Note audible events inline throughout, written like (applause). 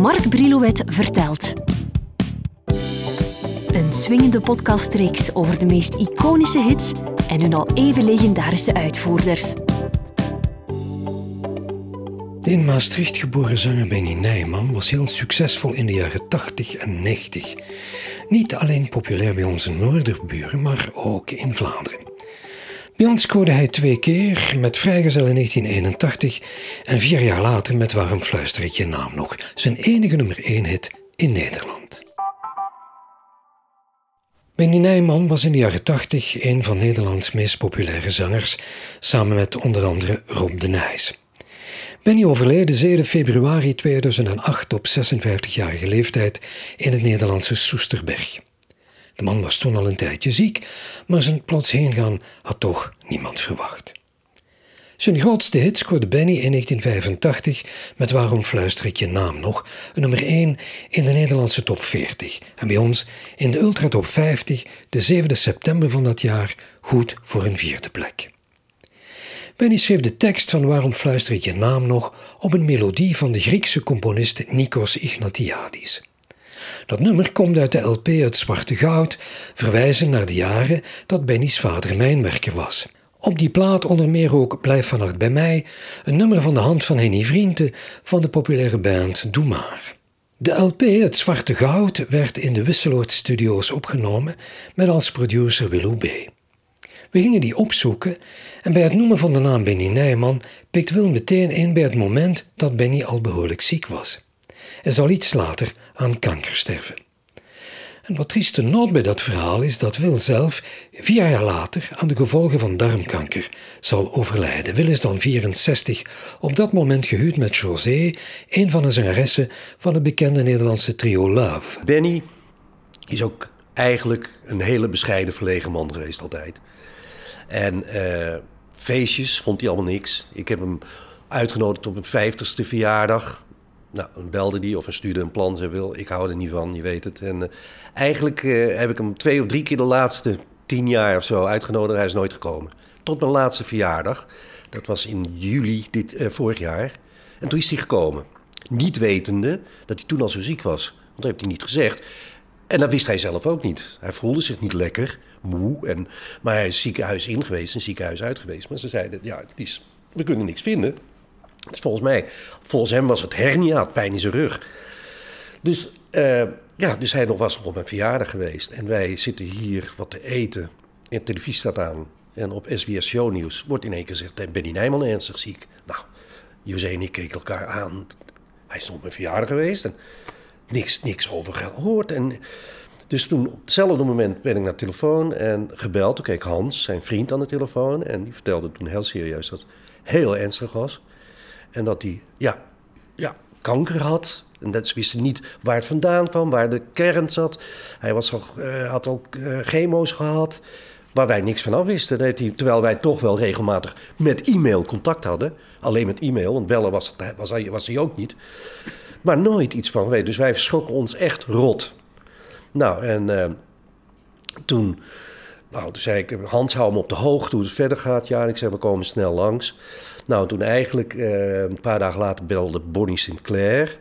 Mark Brilouet vertelt. Een swingende podcastreeks over de meest iconische hits en hun al even legendarische uitvoerders. De in Maastricht geboren zanger Benny Nijman was heel succesvol in de jaren 80 en 90. Niet alleen populair bij onze noorderburen, maar ook in Vlaanderen. Bij ons scoorde hij twee keer met Vrijgezel in 1981 en vier jaar later met Waarom fluister je naam nog, zijn enige nummer 1 hit in Nederland. Benny Nijman was in de jaren 80 een van Nederlands meest populaire zangers, samen met onder andere Rob de Nijs. Benny overleden 7 februari 2008 op 56-jarige leeftijd in het Nederlandse Soesterberg. De man was toen al een tijdje ziek, maar zijn plots heengaan had toch niemand verwacht. Zijn grootste hit scoorde Benny in 1985 met Waarom fluister ik je naam nog, een nummer 1 in de Nederlandse top 40 en bij ons in de Ultra Top 50 de 7 september van dat jaar goed voor een vierde plek. Benny schreef de tekst van Waarom fluister ik je naam nog op een melodie van de Griekse componist Nikos Ignatiadis. Dat nummer komt uit de LP Het Zwarte Goud, verwijzend naar de jaren dat Benny's vader mijnwerker was. Op die plaat onder meer ook Blijf vannacht bij mij, een nummer van de hand van Henny Vrienden van de populaire band Doe Maar. De LP Het Zwarte Goud werd in de Wisseloord Studios opgenomen met als producer Willou B. We gingen die opzoeken en bij het noemen van de naam Benny Nijman pikt Wil meteen in bij het moment dat Benny al behoorlijk ziek was. Hij zal iets later aan kanker sterven. En wat trieste noot bij dat verhaal is dat Wil zelf vier jaar later aan de gevolgen van darmkanker zal overlijden. Wil is dan 64, op dat moment gehuwd met José, een van de zangeressen van het bekende Nederlandse trio Love. Benny is ook eigenlijk een hele bescheiden verlegen man geweest altijd. En uh, feestjes vond hij allemaal niks. Ik heb hem uitgenodigd op een vijftigste verjaardag. Nou, dan belde die of hij stuurde een plan. Zei wil, ik hou er niet van, je weet het. En uh, eigenlijk uh, heb ik hem twee of drie keer de laatste tien jaar of zo uitgenodigd. Hij is nooit gekomen. Tot mijn laatste verjaardag. Dat was in juli dit, vorig jaar. En toen is hij gekomen. Niet wetende dat hij toen al zo ziek was. Want dat heeft hij niet gezegd. En dat wist hij zelf ook niet. Hij voelde zich niet lekker, moe. En, maar hij is ziekenhuis in geweest en ziekenhuis uit geweest. Maar ze zeiden, ja, het is, we kunnen niks vinden. Volgens mij, volgens hem was het hernia, pijn in zijn rug. Dus, uh, ja, dus hij was nog op een verjaardag geweest. En wij zitten hier wat te eten. En de televisie staat aan. En op SBS Show Nieuws wordt in één keer gezegd... Benny Nijman ernstig ziek. Nou, José en ik keken elkaar aan. Hij is nog op een verjaardag geweest. En niks, niks over gehoord. En dus toen, op hetzelfde moment ben ik naar de telefoon en gebeld. Toen keek Hans, zijn vriend, aan de telefoon. En die vertelde toen heel serieus dat het heel ernstig was. En dat hij, ja, ja, kanker had. En dat ze wisten niet waar het vandaan kwam, waar de kern zat. Hij was al, uh, had al uh, chemo's gehad, waar wij niks van af wisten. Hij, terwijl wij toch wel regelmatig met e-mail contact hadden. Alleen met e-mail, want bellen was, was, hij, was hij ook niet. Maar nooit iets van weten. Dus wij verschrokken ons echt rot. Nou, en uh, toen, nou, toen zei ik, Hans, hou me op de hoogte hoe het verder gaat. Ja, en ik zei, we komen snel langs. Nou, toen eigenlijk uh, een paar dagen later belde Bonnie Sinclair...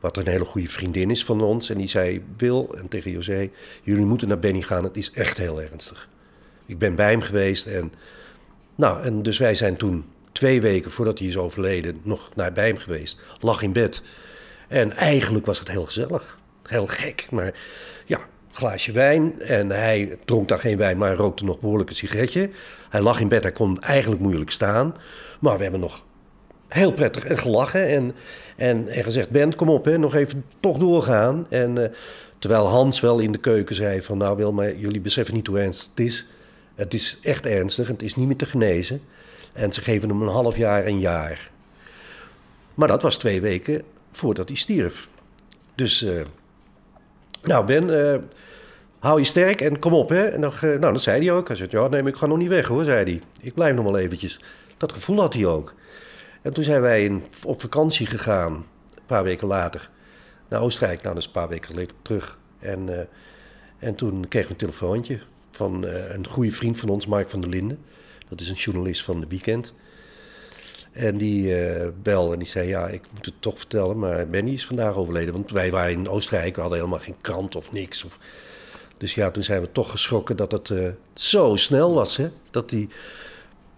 wat een hele goede vriendin is van ons. En die zei, Wil, en tegen José, jullie moeten naar Benny gaan. Het is echt heel ernstig. Ik ben bij hem geweest en... Nou, en dus wij zijn toen twee weken voordat hij is overleden... nog naar bij hem geweest, lag in bed... En eigenlijk was het heel gezellig. Heel gek, maar ja, glaasje wijn. En hij dronk daar geen wijn, maar rookte nog behoorlijk een sigaretje. Hij lag in bed, hij kon eigenlijk moeilijk staan. Maar we hebben nog heel prettig en gelachen. En, en, en gezegd, Ben, kom op, hè, nog even toch doorgaan. En uh, terwijl Hans wel in de keuken zei van... nou Wil, maar jullie beseffen niet hoe ernstig het is. Het is echt ernstig, het is niet meer te genezen. En ze geven hem een half jaar, een jaar. Maar dat was twee weken voordat hij stierf. Dus, uh, nou Ben, uh, hou je sterk en kom op hè. En dan, uh, nou, dat zei hij ook. Hij zei, ja nee, ik ga nog niet weg hoor, zei hij. Ik blijf nog wel eventjes. Dat gevoel had hij ook. En toen zijn wij in, op vakantie gegaan, een paar weken later, naar Oostenrijk. Nou, dat is een paar weken geleden terug. En, en toen kregen we een telefoontje van een goede vriend van ons, Mark van der Linden. Dat is een journalist van de Weekend. En die belde en die zei, ja, ik moet het toch vertellen, maar Benny is vandaag overleden. Want wij waren in Oostenrijk, we hadden helemaal geen krant of niks. Of... Dus ja, toen zijn we toch geschrokken dat het uh, zo snel was, hè. Dat die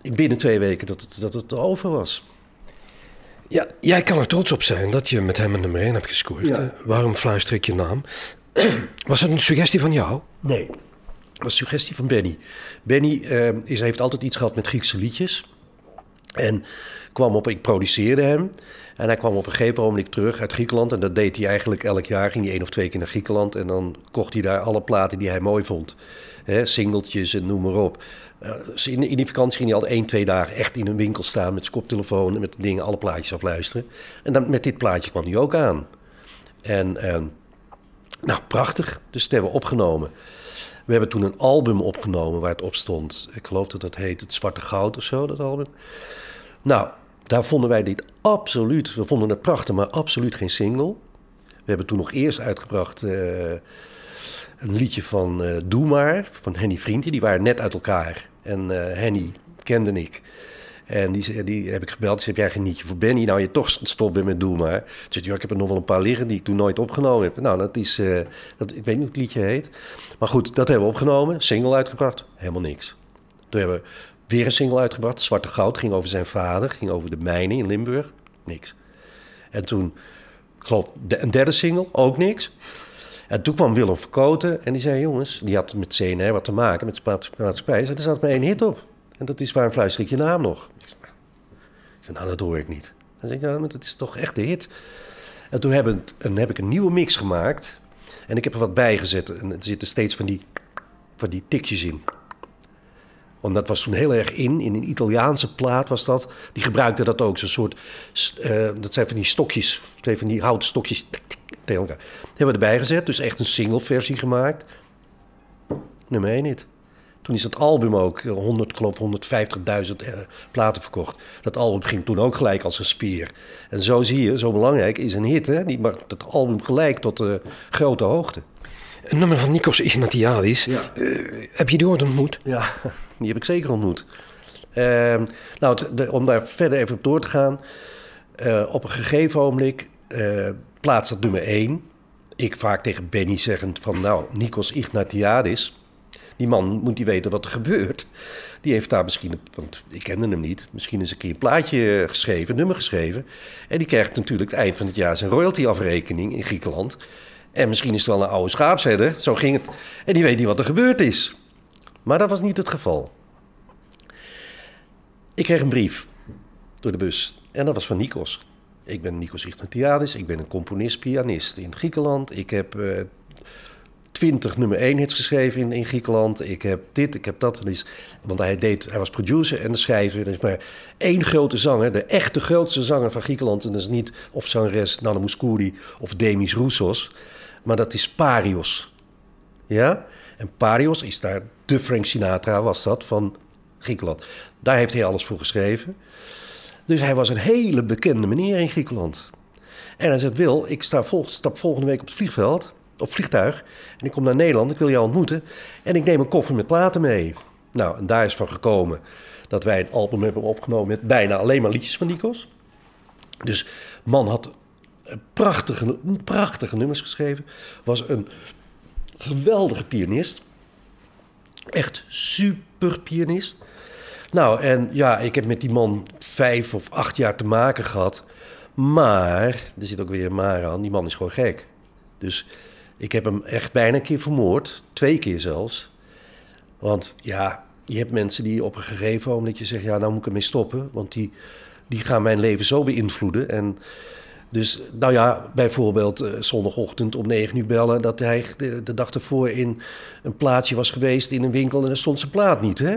binnen twee weken dat het, dat het over was. Ja, jij kan er trots op zijn dat je met hem een nummer 1 hebt gescoord. Ja. Waarom fluister ik je naam? (clears throat) Was het een suggestie van jou? Nee, het was een suggestie van Benny. Benny uh, is, heeft altijd iets gehad met Griekse liedjes. En kwam op, ik produceerde hem. En hij kwam op een gegeven moment terug uit Griekenland. En dat deed hij eigenlijk elk jaar. Ging hij één of twee keer naar Griekenland. En dan kocht hij daar alle platen die hij mooi vond. He, singeltjes en noem maar op. Uh, in, in, die vakantie ging hij al één, twee dagen echt in een winkel staan... met zijn koptelefoon en met dingen, alle plaatjes afluisteren. En dan, met dit plaatje kwam hij ook aan. En uh, nou, prachtig. Dus dat hebben we opgenomen. We hebben toen een album opgenomen waar het op stond. Ik geloof dat dat heet Het Zwarte Goud of zo, dat album. Nou, daar vonden wij dit absoluut, we vonden het prachtig, maar absoluut geen single. We hebben toen nog eerst uitgebracht uh, een liedje van uh, Doe Maar, van Henny Vriendje. Die waren net uit elkaar. En uh, Henny kende ik. En die, die heb ik gebeld. Ze heb jij geen nietje voor Benny? Nou, je toch stop bent met Doe Maar. Ze ja, ik heb er nog wel een paar liggen die ik toen nooit opgenomen heb. Nou, dat is, dat, ik weet niet hoe het liedje heet. Maar goed, dat hebben we opgenomen. Single uitgebracht. Helemaal niks. Toen hebben we Weer een single uitgebracht. Zwarte Goud ging over zijn vader. Ging over de mijnen in Limburg. Niks. En toen, ik geloof, een derde single. Ook niks. En toen kwam Willem Verkoten en die zei: Jongens, die had met CNR wat te maken, met de maatschappij. Er zat maar één hit op. En dat is Waarom fluister ik je naam nog? Zei: Nou, dat hoor ik niet. Dan zei ik: Nou, dat is toch echt de hit. En toen heb ik, en heb ik een nieuwe mix gemaakt. En ik heb er wat bij gezet. En er zitten steeds van die, van die tikjes in. Want dat was toen heel erg in. In een Italiaanse plaat was dat. Die gebruikte dat ook. Zo'n soort. Uh, dat zijn van die stokjes. Twee van die houten stokjes. Tegen elkaar. Die hebben we erbij gezet. Dus echt een single versie gemaakt. Nummer 1 niet. Toen is dat album ook 100, geloof 150.000 uh, platen verkocht. Dat album ging toen ook gelijk als een spier. En zo zie je, zo belangrijk is een hit. Hè? Die maakt het album gelijk tot uh, grote hoogte. Een nummer van Nikos Ignatiadis. Ja. Uh, heb je die ooit ontmoet? Ja, (laughs) die heb ik zeker ontmoet. Uh, nou, de, om daar verder even op door te gaan. Op een gegeven ogenblik plaatst dat nummer 1. Ik vaak tegen Benny zeggend van... nou, Nikos Ignatiadis... die man moet die weten wat er gebeurt. Die heeft daar misschien, want ik kende hem niet... misschien eens een keer een plaatje geschreven, een nummer geschreven. En die krijgt natuurlijk het eind van het jaar zijn royalty-afrekening in Griekenland... En misschien is het wel een oude schaapsherder, zo ging het. En die weet niet wat er gebeurd is. Maar dat was niet het geval. Ik kreeg een brief door de bus. En dat was van Nikos. Ik ben Nikos Ignatiadis. Ik ben een componist-pianist in Griekenland. Ik heb uh, twintig nummer 1 hits geschreven in, in, Griekenland. Ik heb dit, ik heb dat. Want hij, deed, hij was producer en de schrijver. Er is maar één grote zanger, de echte grootste zanger van Griekenland. En dat is niet of zangeres Nana Mouskouri of Demis Roussos maar dat is Parios. Ja? En Parios is daar, de Frank Sinatra was dat, van Griekenland. Daar heeft hij alles voor geschreven. Dus hij was een hele bekende meneer in Griekenland. En hij zegt, Wil, ik sta vol, stap volgende week op het vliegveld, op vliegtuig... en ik kom naar Nederland, ik wil jou ontmoeten... en ik neem een koffer met platen mee. Nou, en daar is van gekomen dat wij een album hebben opgenomen... met bijna alleen maar liedjes van Nikos. Dus man had prachtige, prachtige nummers geschreven. Was een geweldige pianist. Echt super pianist. Nou, en ja, ik heb met die man vijf of acht jaar te maken gehad. Maar, er zit ook weer een maar aan, die man is gewoon gek. Dus ik heb hem echt bijna een keer vermoord. Twee keer zelfs. Want ja, je hebt mensen die op een gegeven moment je zegt... ja, nou moet ik ermee stoppen, want die, die gaan mijn leven zo beïnvloeden. En dus nou ja, bijvoorbeeld uh, zondagochtend om negen uur bellen... dat hij de, dag ervoor in een plaatsje was geweest in een winkel... en er stond zijn plaat niet, hè?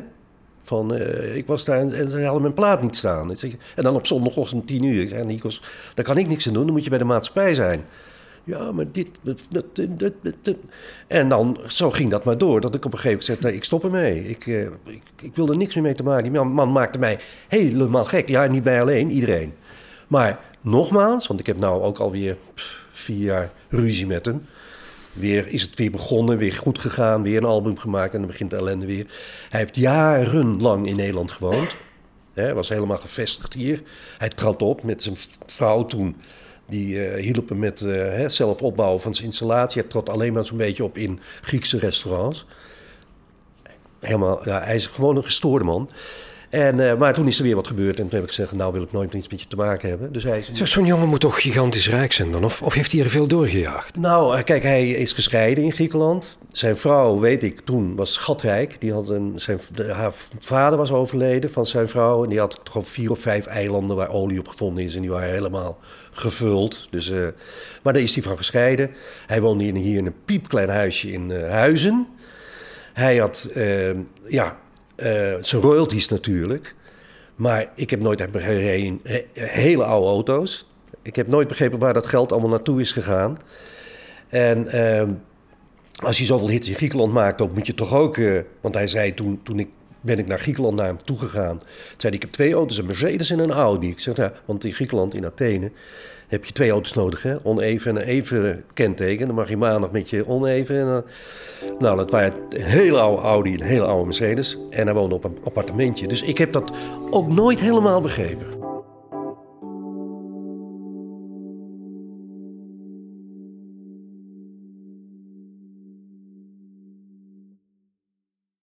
Van, uh, ik was daar en, ze hadden mijn plaat niet staan. En dan op zondagochtend tien uur. Ik zei, Nikos, daar kan ik niks aan doen. Dan moet je bij de maatschappij zijn. Ja, maar dit... En dan, zo ging dat maar door. Dat ik op een gegeven moment zei, nee, ik stop ermee. Ik, uh, ik, ik wil er niks meer mee te maken. Die man maakte mij helemaal gek. Ja, niet mij alleen, iedereen. Maar nogmaals, want ik heb nou ook alweer vier jaar ruzie met hem. Weer is het weer begonnen, weer goed gegaan, weer een album gemaakt en dan begint de ellende weer. Hij heeft jarenlang in Nederland gewoond. Hij was helemaal gevestigd hier. Hij trad op met zijn vrouw toen. Die uh, hielp hem met uh, zelf opbouwen van zijn installatie. Hij alleen maar zo'n beetje op in Griekse restaurants. Helemaal, ja, hij is gewoon een gestoorde man. En, uh, maar toen is er weer wat gebeurd en toen heb ik gezegd, nou wil ik nooit iets met je te maken hebben. Dus hij is... Zo'n jongen moet toch gigantisch rijk zijn dan? Of, of heeft hij er veel doorgejaagd? Nou, kijk, hij is gescheiden in Griekenland. Zijn vrouw, weet ik, toen was schatrijk. Die had een, zijn, de, haar vader was overleden van zijn vrouw. En die had gewoon vier of vijf eilanden waar olie op gevonden is. En die waren helemaal gevuld. Dus, uh, maar daar is hij van gescheiden. Hij woonde hier in een piepklein huisje in uh, Huizen. Hij had, ja, zijn royalties natuurlijk. Maar ik heb nooit gereden hele oude auto's. Ik heb nooit begrepen waar dat geld allemaal naartoe is gegaan. En ehm, als je zoveel hits in Griekenland maakt, dan moet je toch ook... Uh, want hij zei toen, toen ik ben ik naar Griekenland naar hem toe gegaan. Toen zei hij, ik heb twee auto's, een Mercedes en een Audi. Ik zeg, ja, want in Griekenland, in Athene, heb je twee auto's nodig, hè? Oneven en een even kenteken. Dan mag je maandag met je oneven. En, uh, nou, dat waren een hele oude Audi, een hele oude Mercedes. En hij woonde op een appartementje. Dus ik heb dat ook nooit helemaal begrepen.